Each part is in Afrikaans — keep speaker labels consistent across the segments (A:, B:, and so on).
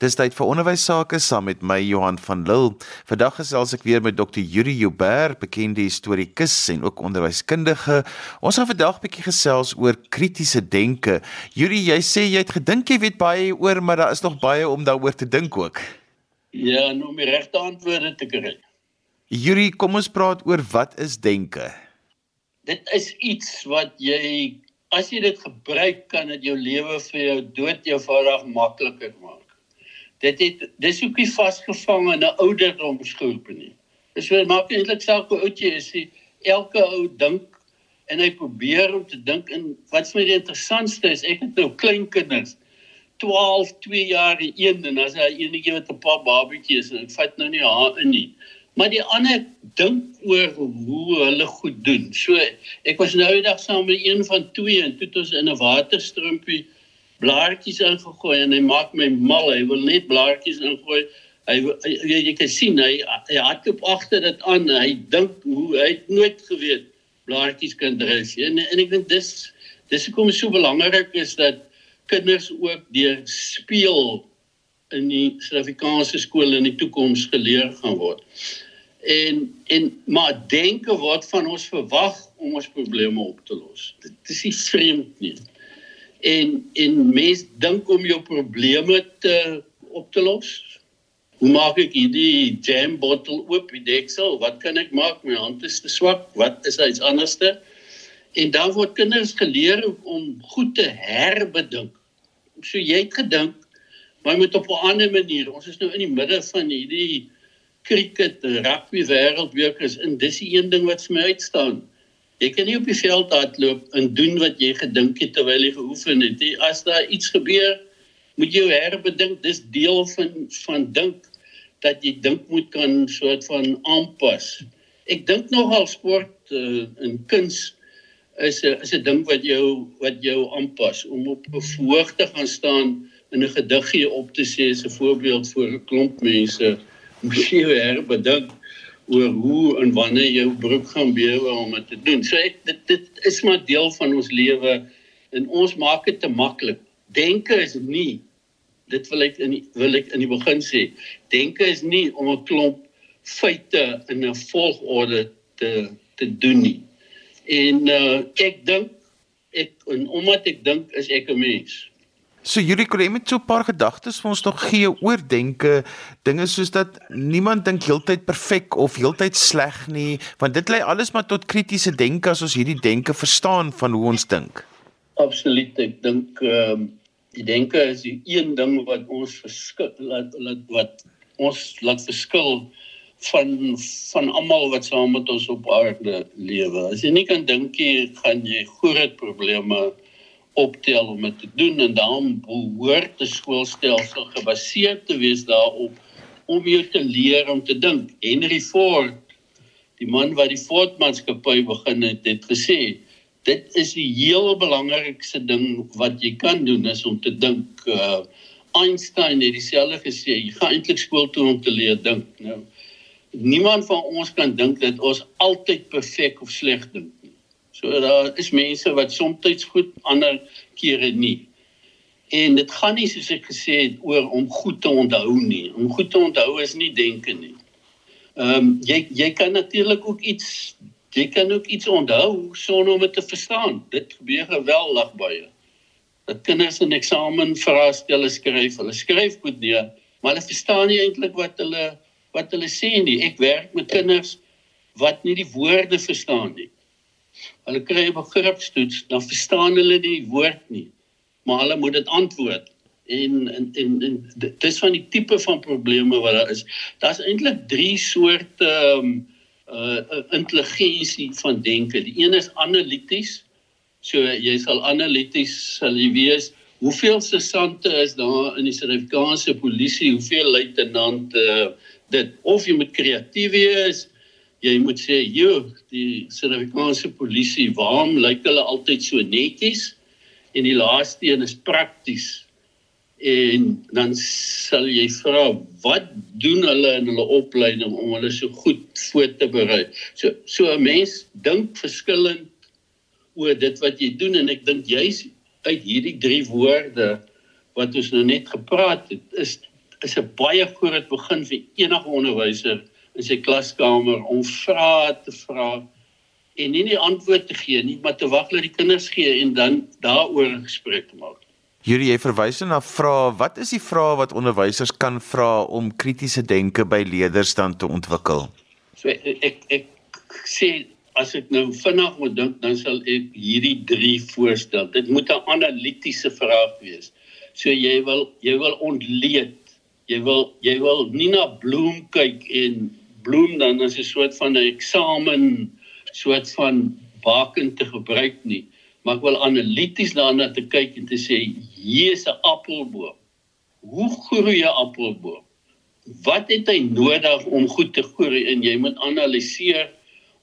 A: Dis tyd vir onderwys sake saam met my Johan van Lille. Vandag gesels ek weer met Dr. Yuri Joubert, bekende historikus en ook onderwyskundige. Ons gaan vandag bietjie gesels oor kritiese denke. Yuri, jy sê jy het gedink jy weet baie oor, maar daar is nog baie om daaroor te dink ook.
B: Ja, nou my regte antwoorde te kry.
A: Yuri, kom ons praat oor wat is denke?
B: Dit is iets wat jy as jy dit gebruik kan dit jou lewe vir jou dood eenvoudig makliker maak dit het dis ook nie vasgevang in 'n ouderdomsgroep nie. Dis so maak eintlik saak hoe oud jy is. Die, elke ou dink en hy probeer om te dink in wat vir my die interessantste is, ek het nou klein kinders 12, 2 jaar en 1 en as hy enige met 'n paar babatjies en ek vat nou nie haar in nie. Maar die ander dink oor hoe hulle goed doen. So ek was nou eendag saam met een van twee en toe het ons in 'n waterstroompie blaartjies ingegooi en hy maak my mal. Hy wil net blaartjies ingooi. Hy jy, jy kan sien hy hy hardloop agter dit aan. Hy dink hoe hy het nooit geweet blaartjies kan dryf. En en ek dink dis dis hoekom so belangrik is dat kinders ook deur speel in die Suid-Afrikaanse skole in die toekoms geleer gaan word. En en maar denke word van ons verwag om ons probleme op te los. Dit is nie vreemd nie en en mens dink om jou probleme te op te los. Hoe maak ek hierdie jam bottel oop, die deksel? Wat kan ek maak? My hand is te swak. Wat is iets anderste? En dan word kinders geleer om goed te herbedink. So jy het gedink, maar jy moet op 'n ander manier. Ons is nou in die midde van hierdie cricket rugby wêreldbeker en dis die een ding wat vir my uitstaan. Jy kan nie op die veld hardloop en doen wat jy gedink het terwyl jy geoefen het nie. As daar iets gebeur, moet jy herbedink. Dis deel van van dink dat jy dink moet kan soort van aanpas. Ek dink nogal sport uh, en kuns is 'n is 'n ding wat jou wat jou aanpas om op 'n verhoog te gaan staan en 'n gediggie op te sê as 'n voorbeeld vir 'n klomp mense. Moet jy herbedink oor hoe en wanneer jou broek gaan bewe om dit te doen. So ek dit dit is maar deel van ons lewe en ons maak dit te maklik. Denke is nie dit wil ek in die, wil ek in die begin sê. Denke is nie om 'n klomp feite in 'n volgorde te te doen nie. En uh, ek dink ek en omdat ek dink is ek 'n mens.
A: So Yuri jy met so 'n paar gedagtes vir ons nog gee oor denke, dinge soos dat niemand dink heeltyd perfek of heeltyd sleg nie, want dit lei alles maar tot kritiese denke as ons hierdie denke verstaan van hoe ons dink.
B: Absoluut, ek dink ehm um, die denke is die een ding wat ons verskil laat laat wat ons laat verskil van van almal wat saam met ons op aarde lewe. As jy nie kan dink jy gaan jy groot probleme optel om dit te doen en dan behoort die skoolstelsel gebaseer te wees daarop om jou te leer om te dink. Henry Ford, die man wat die Ford-maatskappy begin het, het gesê dit is die heel belangrikste ding wat jy kan doen is om te dink. Uh, Einstein het dieselfde gesê, jy gaan eintlik skool toe om te leer dink. Nou niemand van ons kan dink dat ons altyd perfek of sleg dink. So daar is mense wat soms goed ander kere nie. En dit gaan nie soos ek gesê het oor om goed te onthou nie. Om goed te onthou is nie denke nie. Ehm um, jy jy kan natuurlik ook iets jy kan ook iets onthou sonder om dit te verstaan. Dit gebeur geweldig baie. Dat kinders in eksamen vraestelle skryf, hulle skryf goed neer, maar hulle verstaan nie eintlik wat hulle wat hulle sê nie. Ek werk met kinders wat nie die woorde verstaan nie. Hulle kry 'n begripstoets, dan verstaan hulle nie die woord nie, maar hulle moet dit antwoord. En en en, en dis van die tipe van probleme wat daar is. Daar's eintlik 3 soorte ehm um, uh intelligensie van denke. Die een is analities. So jy sal analities sal jy weet hoeveel sesante is daar in die Suid-Afrikaanse polisie, hoeveel luitenante uh, dit of jy moet kreatief wees, jy moet sê, "Jo, die Suid-Afrikaanse polisie, waarom lyk hulle altyd so netjies?" En die laaste een is prakties. En dan sal jy vra, "Wat doen hulle in hulle opleiding om hulle so goed voor te berei?" So so 'n mens dink verskillend oor dit wat jy doen en ek dink jy's uit hierdie drie woorde wat ons nou net gepraat het, is is 'n baie groot begin vir enige onderwyser in sy klaskamer om vrae te vra en nie die antwoord te gee nie, maar te wag dat die kinders gee en dan daaroor 'n gesprek te maak.
A: Hierdie jy verwys na vrae, wat is die vrae wat onderwysers kan vra om kritiese denke by leerders dan te ontwikkel?
B: So ek ek, ek sê as ek nou vinnig moet dink, dan sal ek hierdie 3 voorstel. Dit moet 'n analitiese vraag wees. So jy wil jy wil ontleed. Jy wil jy wil nie na bloem kyk en bloem dan as 'n soort van 'n eksamen soort van baken te gebruik nie, maar ek wil analities daarna te kyk en te sê hier is 'n appelboom. Hoe groei 'n appelboom? Wat het hy nodig om goed te groei en jy moet analiseer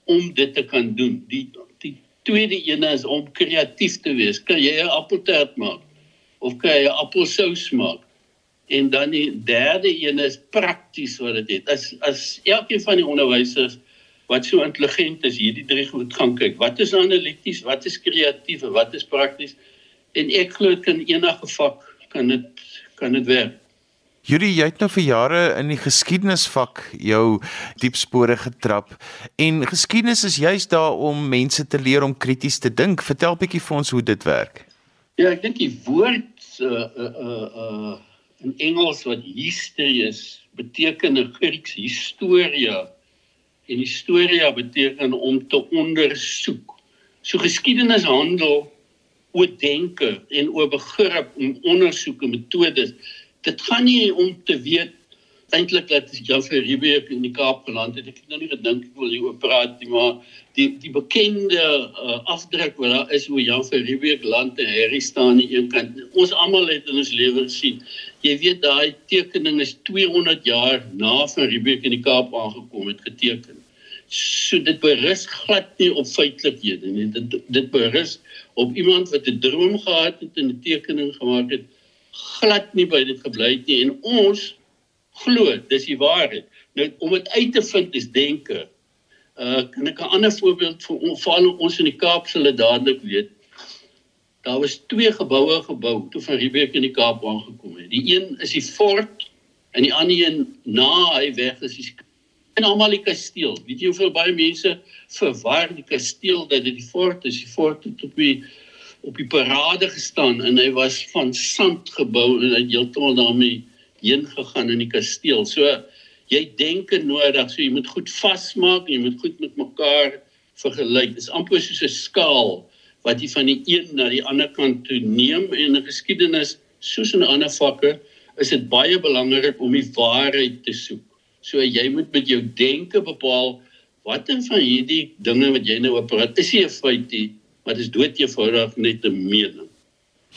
B: om dit te kan doen. Die die tweede een is om kreatief te wees. Kan jy 'n appeltaart maak of kan jy 'n appelsous maak? En dan die derde een is prakties wat dit het. As as elkeen van die onderwysers wat so intelligent is hierdie drie goed gaan kyk. Wat is analities, wat is kreatief en wat is prakties? En ek glo dit kan enige vak kan dit kan dit werk.
A: Julie, jy het nou vir jare in die geskiedenisvak jou diep spore getrap en geskiedenis is juist daar om mense te leer om krities te dink. Vertel bietjie vir ons hoe dit werk.
B: Ja, ek dink die woord uh uh uh in Engels wat history is, beteken 'n Grieks historia en historia beteken om te ondersoek. So geskiedenis handel oor denke en oor begrip en ondersoek en metodes. Dit gaan nie om te weet eintlik dat Jan van Riebeeck in die Kaap geland het. Ek het nou nie gedink ek wil hieroor praat nie, maar die die bekende uh, afdruk wat daar is hoe Jan van Riebeeck land en Harry staan aan die een kant. Ons almal het in ons lewe gesien. Jy weet daai tekening is 200 jaar na van Riebeeck in die Kaap aangekom het geteken. So dit berus glad nie op feitelikhede nie. Dit dit berus op iemand wat 'n droom gehad het en 'n tekening gemaak het glad nie by dit gebly het nie en ons glo dis die waarheid. Nou om dit uit te vind is denke. Uh kan ek 'n ander voorbeeld vir val ons in die Kaap sal dit dadelik weet. Daar was twee geboue gebou toe van Riebeeck in die Kaap aangekom het. Die een is die fort en die ander een na hy weg is die en almal die kasteel. Weet jy hoeveel baie mense verwar die kasteel dat dit die fort is. Die fort het op die op die parade gestaan en hy was van sand gebou en hy het heeltemal daarmee heen gegaan in die kasteel. So jy denke nodig, so jy moet goed vasmaak, jy moet goed met mekaar vergelyk. Dit is amper soos 'n skaal wat jy van die een na die ander kant toe neem en in geskiedenis soos in ander vakke is dit baie belangrik om die waarheid te soek. So jy moet met jou denke bepaal watter van hierdie dinge wat jy nou op praat is nie 'n feit nie, maar dit is dood eenvoudig net 'n mening.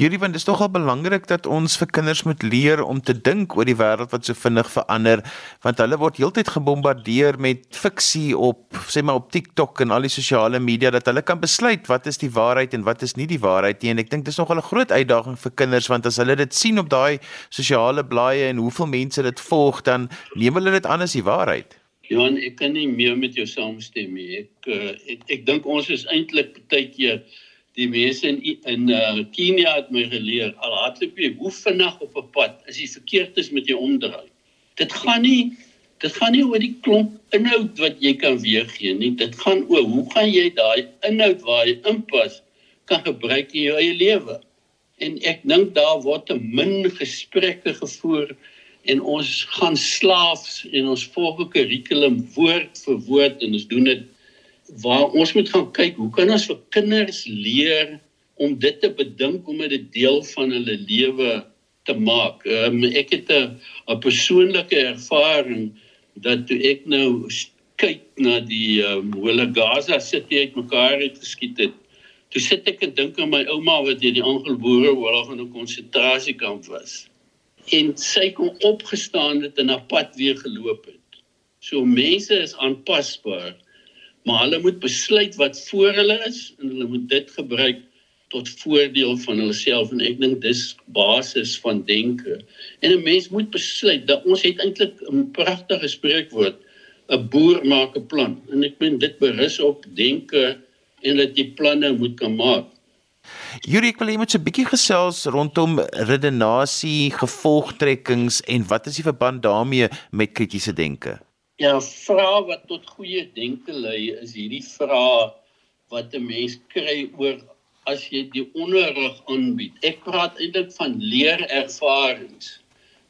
A: Hierdie want dit is nogal belangrik dat ons vir kinders moet leer om te dink oor die wêreld wat so vinnig verander want hulle word heeltyd gebombardeer met fiksie op sê maar op TikTok en al die sosiale media dat hulle kan besluit wat is die waarheid en wat is nie die waarheid nie en ek dink dis nogal 'n groot uitdaging vir kinders want as hulle dit sien op daai sosiale blaaie en hoeveel mense dit volg dan neem hulle dit aan as die waarheid.
B: Johan, ek kan nie meer met jou saamstem nie. Ek uh, ek, ek dink ons is eintlik baie keer die mense in in uh, Kenia het my geleer al hardloop jy hoe vinnig op 'n pad as jy verkeerd is met jou omdraai. Dit gaan nie dit gaan nie oor die klomp inhoud wat jy kan weergee nie. Dit gaan oor hoe gaan jy daai inhoud waar jy inpas kan gebruik in jou eie lewe. En ek dink daar word te min gesprekke gevoer en ons gaan slaafs en ons volg 'n kurrikulum woord vir woord en ons doen dit waar ons moet gaan kyk hoe kan ons vir kinders leer om dit te bedink om dit deel van hulle lewe te maak. Um, ek het 'n persoonlike ervaring dat toe ek nou kyk na die um, hoe Gaza City uit mekaar het geskiet het. Toe sit ek en dink aan my ouma wat in die Anglo-Boereoorlog in 'n konsentrasiekamp was. En sy kon opgestaan het en haar pad weer geloop het. So mense is aanpasbaar maar hulle moet besluit wat voor hulle is en hulle moet dit gebruik tot voordeel van hulle self en ek dink dis basis van denke. En 'n mens moet besluit dat ons het eintlik 'n pragtige spreekwoord, 'n boer maak 'n plan en ek meen dit berus op denke en dat jy planne moet kan maak.
A: Yuri, ek wil hê jy moet 'n bietjie gesels rondom redenasie, gevolgtrekkings en wat is die verband daarmee met kritiese denke?
B: Ja, vrae wat tot goeie denke lei is hierdie vrae wat 'n mens kry oor as jy die onderrig aanbied. Ek praat eintlik van leerervarings.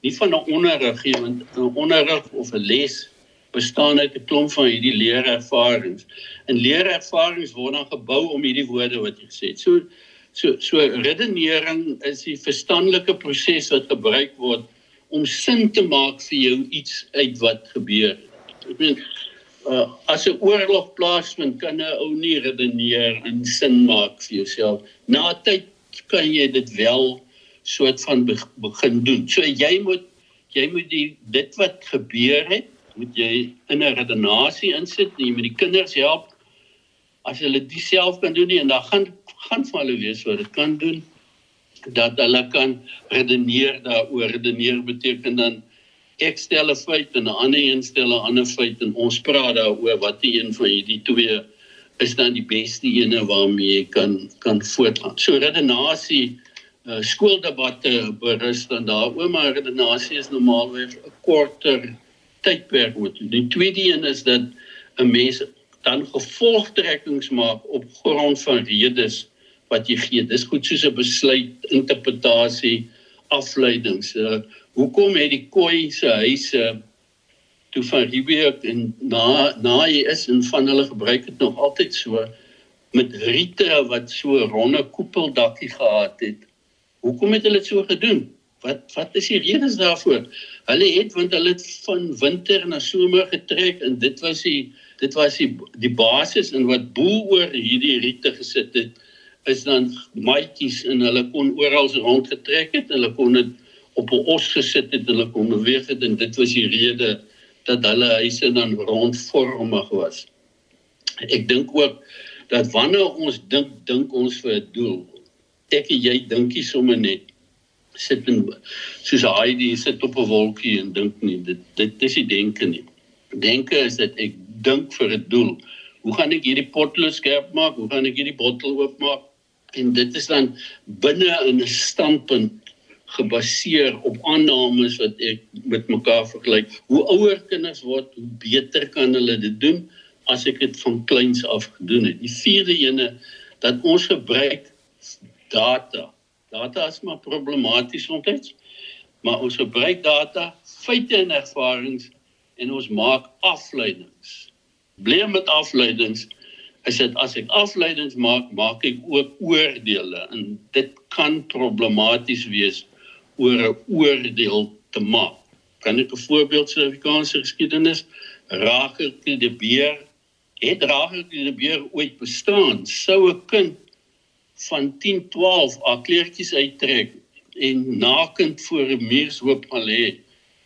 B: Nie van 'n onderrig nie, want 'n onderrig of 'n les bestaan uit 'n klomp van hierdie leerervarings. En leerervarings word dan gebou om hierdie woorde wat jy gesê het. So so so redenering is die verstandelike proses wat gebruik word om sin te maak vir jou iets uit wat gebeur. Ek bedoel uh, as 'n oorlog plaasvind kan 'n ou nie redeneer en sin maak vir jouself. Na tyd kan jy dit wel soort van begin doen. So jy moet jy moet die dit wat gebeur het, moet jy in 'n redenasie insit. Jy moet die kinders help as hulle dit self kan doen nie en dan gaan gaan vir hulle wees wat dit kan doen dat hulle kan redeneer daaroor. Redeneer beteken dan ek stel 'n feit en 'n ander een stel 'n ander feit en ons praat daaroor wat die een van hierdie twee is dan die beste ene waarmee jy kan kan voortgaan. So redenasie uh, skooldebatte berus dan daaroor maar redenasie is normaalweg 'n korter tydperk moet. Die tweede een is dat 'n mens dan gevolgtrekkings maak op grond van redes wat jy gee. Dis goed soos 'n besluit, interpretasie, afleidings. Uh, hoekom het die koei se huise toe van Riebeek en na na hy is en van hulle gebruik dit nog altyd so met riete wat so ronde koepeldakkie gehad het. Hoekom het hulle dit so gedoen? Wat wat is die redes daarvoor? Hulle het want hulle het van winter na somer getrek en dit was die dit was die die basis en wat bo oor hierdie riete gesit het is dan maatjies en hulle kon oral rondgetrek het. Hulle kon dit op 'n os gesit het, hulle kon beweeg het en dit was die rede dat hulle huise dan rondvormig was. Ek dink ook dat wanneer ons dink dink ons vir 'n doel. Ek en jy dinkie sommer net sit in soos Heidi sit op 'n wolkie en dink nie dit dit is nie denke nie. Denke is dat ek dink vir 'n doel. Hoe gaan ek hierdie potlood skerp maak? Hoe gaan ek hierdie bottel oopmaak? En dit is dan binne in 'n standpunt gebaseer op aannames wat ek met mekaar vergelyk. Hoe ouer kinders word, hoe beter kan hulle dit doen as ek dit van kleins af gedoen het. Die vierde ene dat ons gebruik data. Data is maar problematies soms. Maar ons gebruik data, feite en ervarings en ons maak afleidings. Probleem met afleidings is dit as ek afleidings maak, maak ek ook oordeele en dit kan problematies wees oor 'n oordeel te maak. Kan ek 'n voorbeeld sê Afrikaanse geskiedenis? Rachel die beer het Rachel die beer ooit bestaan? Sou 'n kind van 10, 12 haar kleertjies uittrek en nakend voor 'n muurshoop gaan lê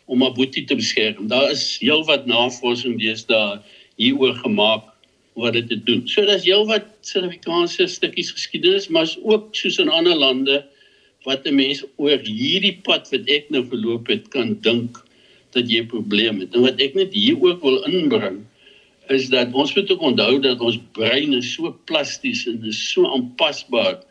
B: om haar boetie te beskerm. Daar is heelwat navorsing deesdae hieroor gemaak wat dit te doen. So daar's heelwat Suid-Afrikaanse stukkies geskiedenis, maar ook soos in ander lande wat 'n mens oor hierdie pad wat ek nou verloop het kan dink dat jy 'n probleem het. En wat ek net hier ook wil inbring is dat ons moet ook onthou dat ons brein is so plasties en is so aanpasbaar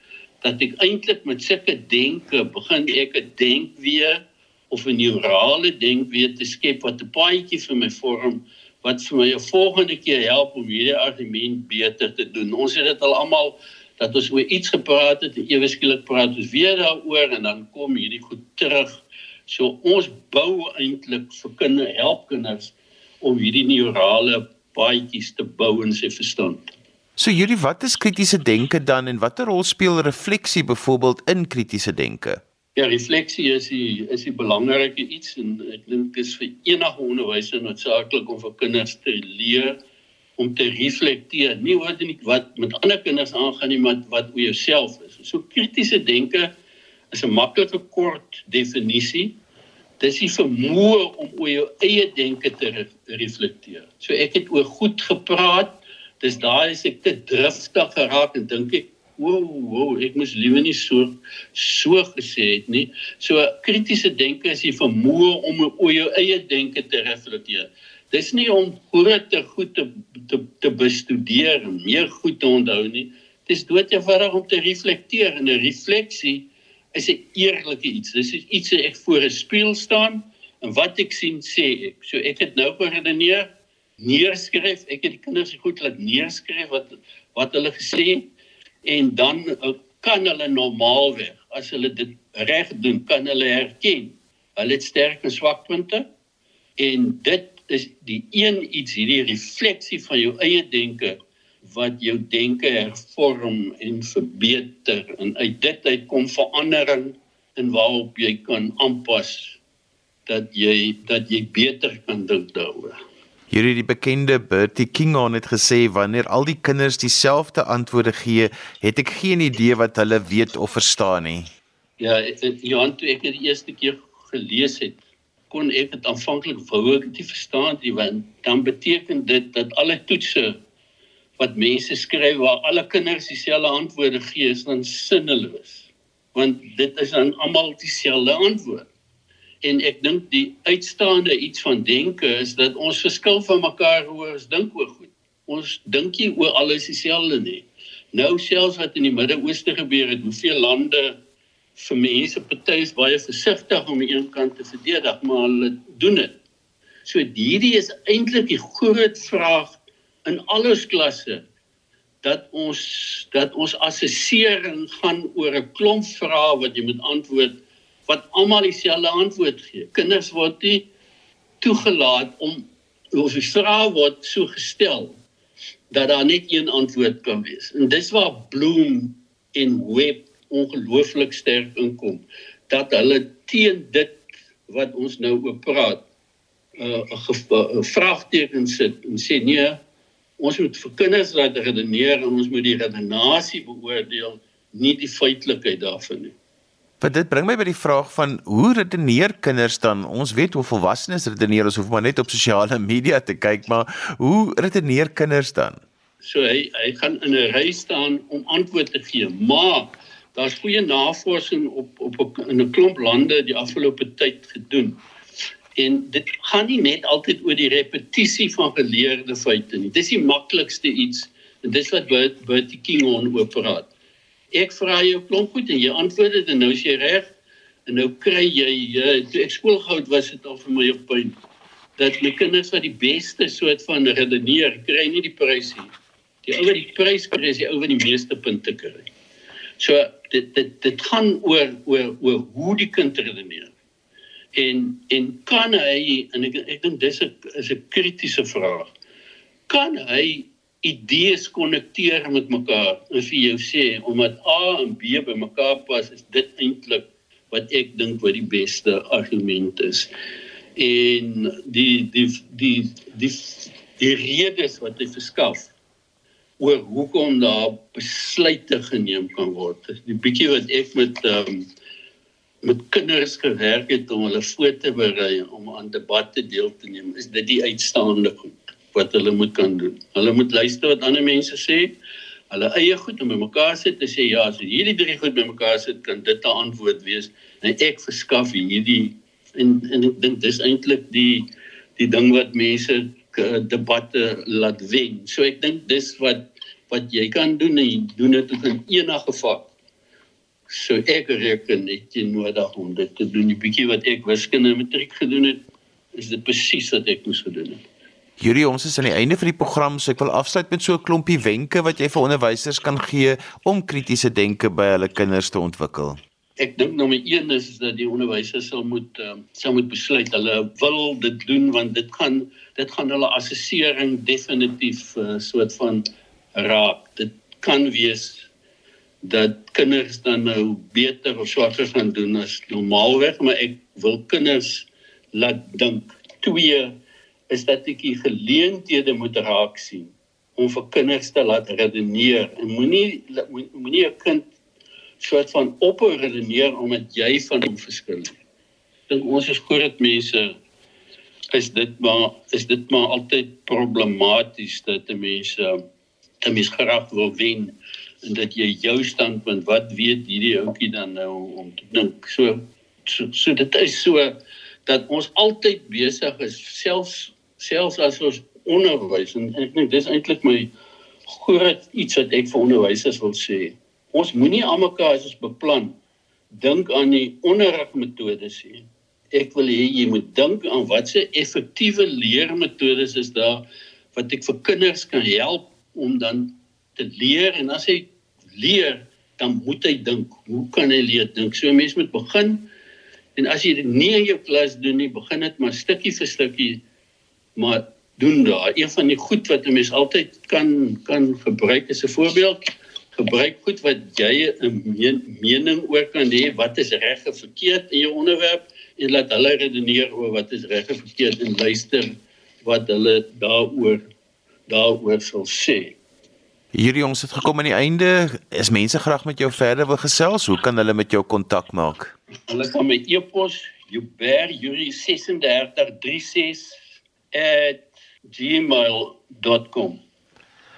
B: dat ek eintlik met sulke denke begin ek 'n denk weer of 'n neurale denk weer te skep wat 'n paadjie vir my vorm wat vir my 'n volgende keer help om hierdie argument beter te doen. Ons het dit al almal dat ons oor iets gepraat het ewe skielik praat ons weer daaroor en dan kom hierdie goed terug. So ons bou eintlik vir kinders help kinders om hierdie neurale paadjies te bou in sy verstand.
A: So Yuri, wat is kritiese denke dan en watter rol speel refleksie byvoorbeeld in kritiese denke?
B: Ja, refleksie is die is die belangrike iets en ek dink dit is vir enige onderwyser noodsaaklik om vir kinders te leer om te reflekteer nie oor dit wat met ander kinders aangaan nie maar wat oor jouself is. So kritiese denke is 'n maklike kort definisie. Dis die vermoë om oor jou eie denke te re reflekteer. So ek het oor goed gepraat. Dis daai as ek te driftig geraak en dink ek, "Wow, wow, ek moes liewe nie so so gesê het nie." So kritiese denke is die vermoë om oor jou eie denke te reflekteer dis nie om groter goed te te te bestudeer en meer goed te onthou nie Dit is dood eenvoudig om te reflekteer en 'n refleksie is 'n eerlike iets. Dis is iets wat ek voor 'n spieël staan en wat ek sien sê ek. So ek het nou geredeneer, neerskryf, ek het die kinders goed laat neerskryf wat wat hulle gesê het en dan uh, kan hulle normaalweg as hulle dit reg doen, kan hulle herken. Hulle het sterk en swak punte en dit is die een iets hierdie refleksie van jou eie denke wat jou denke hervorm en verbeter en uit dit uit kom verandering in waarop jy kan aanpas dat jy dat jy beter kan dink daaroor.
A: Hierdie die bekende Bertie Kingon het gesê wanneer al die kinders dieselfde antwoorde gee, het ek geen idee wat hulle weet of verstaan nie.
B: Ja, Johan toe ek dit die eerste keer gelees het, kon ek dit aanvanklik wou ek dit verstaan, want dan beteken dit dat alle toetse wat mense skryf waar alle kinders dieselfde antwoorde gee is dan sinneloos. Want dit is dan almal dieselfde antwoord. En ek dink die uitstaande iets van denke is dat ons verskil van mekaar hoe ons dink oor goed. Ons dink nie oor alles dieselfde nie. Nou selfs wat in die Midde-Ooste gebeur het hoeveel lande vir mense party is baie versigtig om aan een kant te verdedig maar hulle doen dit so hierdie is eintlik die groot vraag in alles klasse dat ons dat ons assessering gaan oor 'n klomp vrae wat jy moet antwoord wat almal dieselfde antwoord gee. Kinders word nie toegelaat om die vrae word so gestel dat daar net een antwoord kan wees. En dis waar Bloom en Webb ongelooflik sterk inkom dat hulle teen dit wat ons nou oor praat 'n uh, 'n vraagteken sit en sê nee ons moet vir kinders laat redeneer en ons moet die redenasie beoordeel, nie die feitelikheid daarvan nie.
A: Maar dit bring my by die vraag van hoe redeneer kinders dan? Ons weet hoe volwassenes redeneer, ons hoef maar net op sosiale media te kyk, maar hoe redeneer kinders dan?
B: So hy hy gaan in 'n ry staan om antwoord te gee, maar daar's goeie navorsing op op in 'n klomp lande die afgelope tyd gedoen En dit gaan nie net altyd oor die repetisie van geleerde feite nie. Dis die maklikste iets en dis wat Bert Bertie King on oor praat. Ek vra jou klomp goed en jy antwoord dit en nou is jy reg. En nou kry jy uh, toe ek skoolgoud was dit al vir my op punt dat my kinders wat die beste soort van redeneer kry nie die prys nie. Die ou wat die prys kry is die ou wat die meeste punte kry. So dit dit dit gaan oor oor oor hoe die kind redeneer en en kan hy en ek ek dink dis 'n is 'n kritiese vraag. Kan hy idees konnekteer met mekaar en vir jou sê omdat A en B by mekaar pas is dit eintlik wat ek dink wat die beste argument is. En die die die die die redes wat hy verskaf oor hoekom daar besluite geneem kan word. Die bietjie wat ek met ehm um, met kinders gewerk het om hulle voor te berei om aan debatte deel te neem, is dit die uitstaande goed wat hulle moet kan doen. Hulle moet luister wat ander mense sê, hulle eie goed om mekaar sit te sê ja, as hierdie drie goed bymekaar sit, kan dit 'n antwoord wees. En ek verskaf hierdie en en ek dink dis eintlik die die ding wat mense debatte laat wen. So ek dink dis wat wat jy kan doen en jy doen dit in enige vak So ek reken net jy nodig om dit te doen. Die bietjie wat ek wiskunde matriek gedoen het, is dit presies wat ek moes gedoen het.
A: Hierdie ons is aan die einde van die program, so ek wil afsluit met so 'n klompie wenke wat jy vir onderwysers kan gee om kritiese denke by hulle kinders te ontwikkel.
B: Ek dink nommer 1 is, dat die onderwysers sal moet uh, sal moet besluit hulle wil dit doen want dit gaan dit gaan hulle assessering definitief 'n uh, soort van raak. Dit kan wees dat kinders dan nou beter of swakker gaan doen as normaalweg, maar ek wil kinders laat dink. Twee is dat ek die geleenthede moet raak sien om vir kinders te laat redeneer en moenie moenie 'n kind soort van ophou redeneer omdat jy van hom verskil. Dink ons is groot mense is dit maar is dit maar altyd problematies dat mense 'n mens graag wil wen en dat jy jou standpunt wat weet hierdie ouetjie dan nou om te dink so so, so dit is so dat ons altyd besig is selfs selfs as ons onderwys en ek dink dis eintlik my groot iets wat ek vir onderwysers wil sê. Ons moenie almekaar as ons beplan dink aan die onderrigmetodes nie. Ek wil hê jy moet dink aan watse effektiewe leermetodes is daar wat ek vir kinders kan help om dan te leer en as hy leer dan moet hy dink. Hoe kan hy leer dink? So 'n mens moet begin en as jy dit nie in jou klas doen nie, begin dit maar stukkie vir stukkie maar doen daar. Een van die goed wat 'n mens altyd kan kan gebruik is 'n voorbeeld. Gebruik goed wat jy 'n mening oor kan hê wat is reg of verkeerd in jou onderwerp en laat hulle redeneer oor wat is reg of verkeerd en luister wat hulle daaroor daaroor sal sê.
A: Hierdie ons het gekom aan die einde. Is mense graag met jou verder wil gesels? Hoe kan hulle met jou kontak maak?
B: Hulle kan my e-pos juber.yuri3636 gmail.com.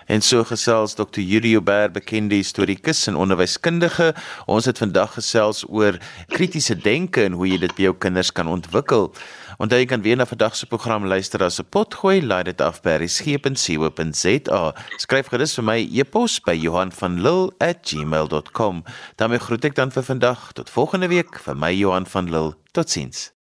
A: En so gesels Dr. Yuri Joubert, bekende historiese en onderwyskundige. Ons het vandag gesels oor kritiese denke en hoe jy dit by jou kinders kan ontwikkel. Onthou jy kan weer na vandag se program luister as 'n potgooi, laai dit af by resgep.co.za. Skryf gerus vir my e-pos by Johan van Lille@gmail.com. daarmee groet ek dan vir vandag tot volgende week vir my Johan van Lille. Totsiens.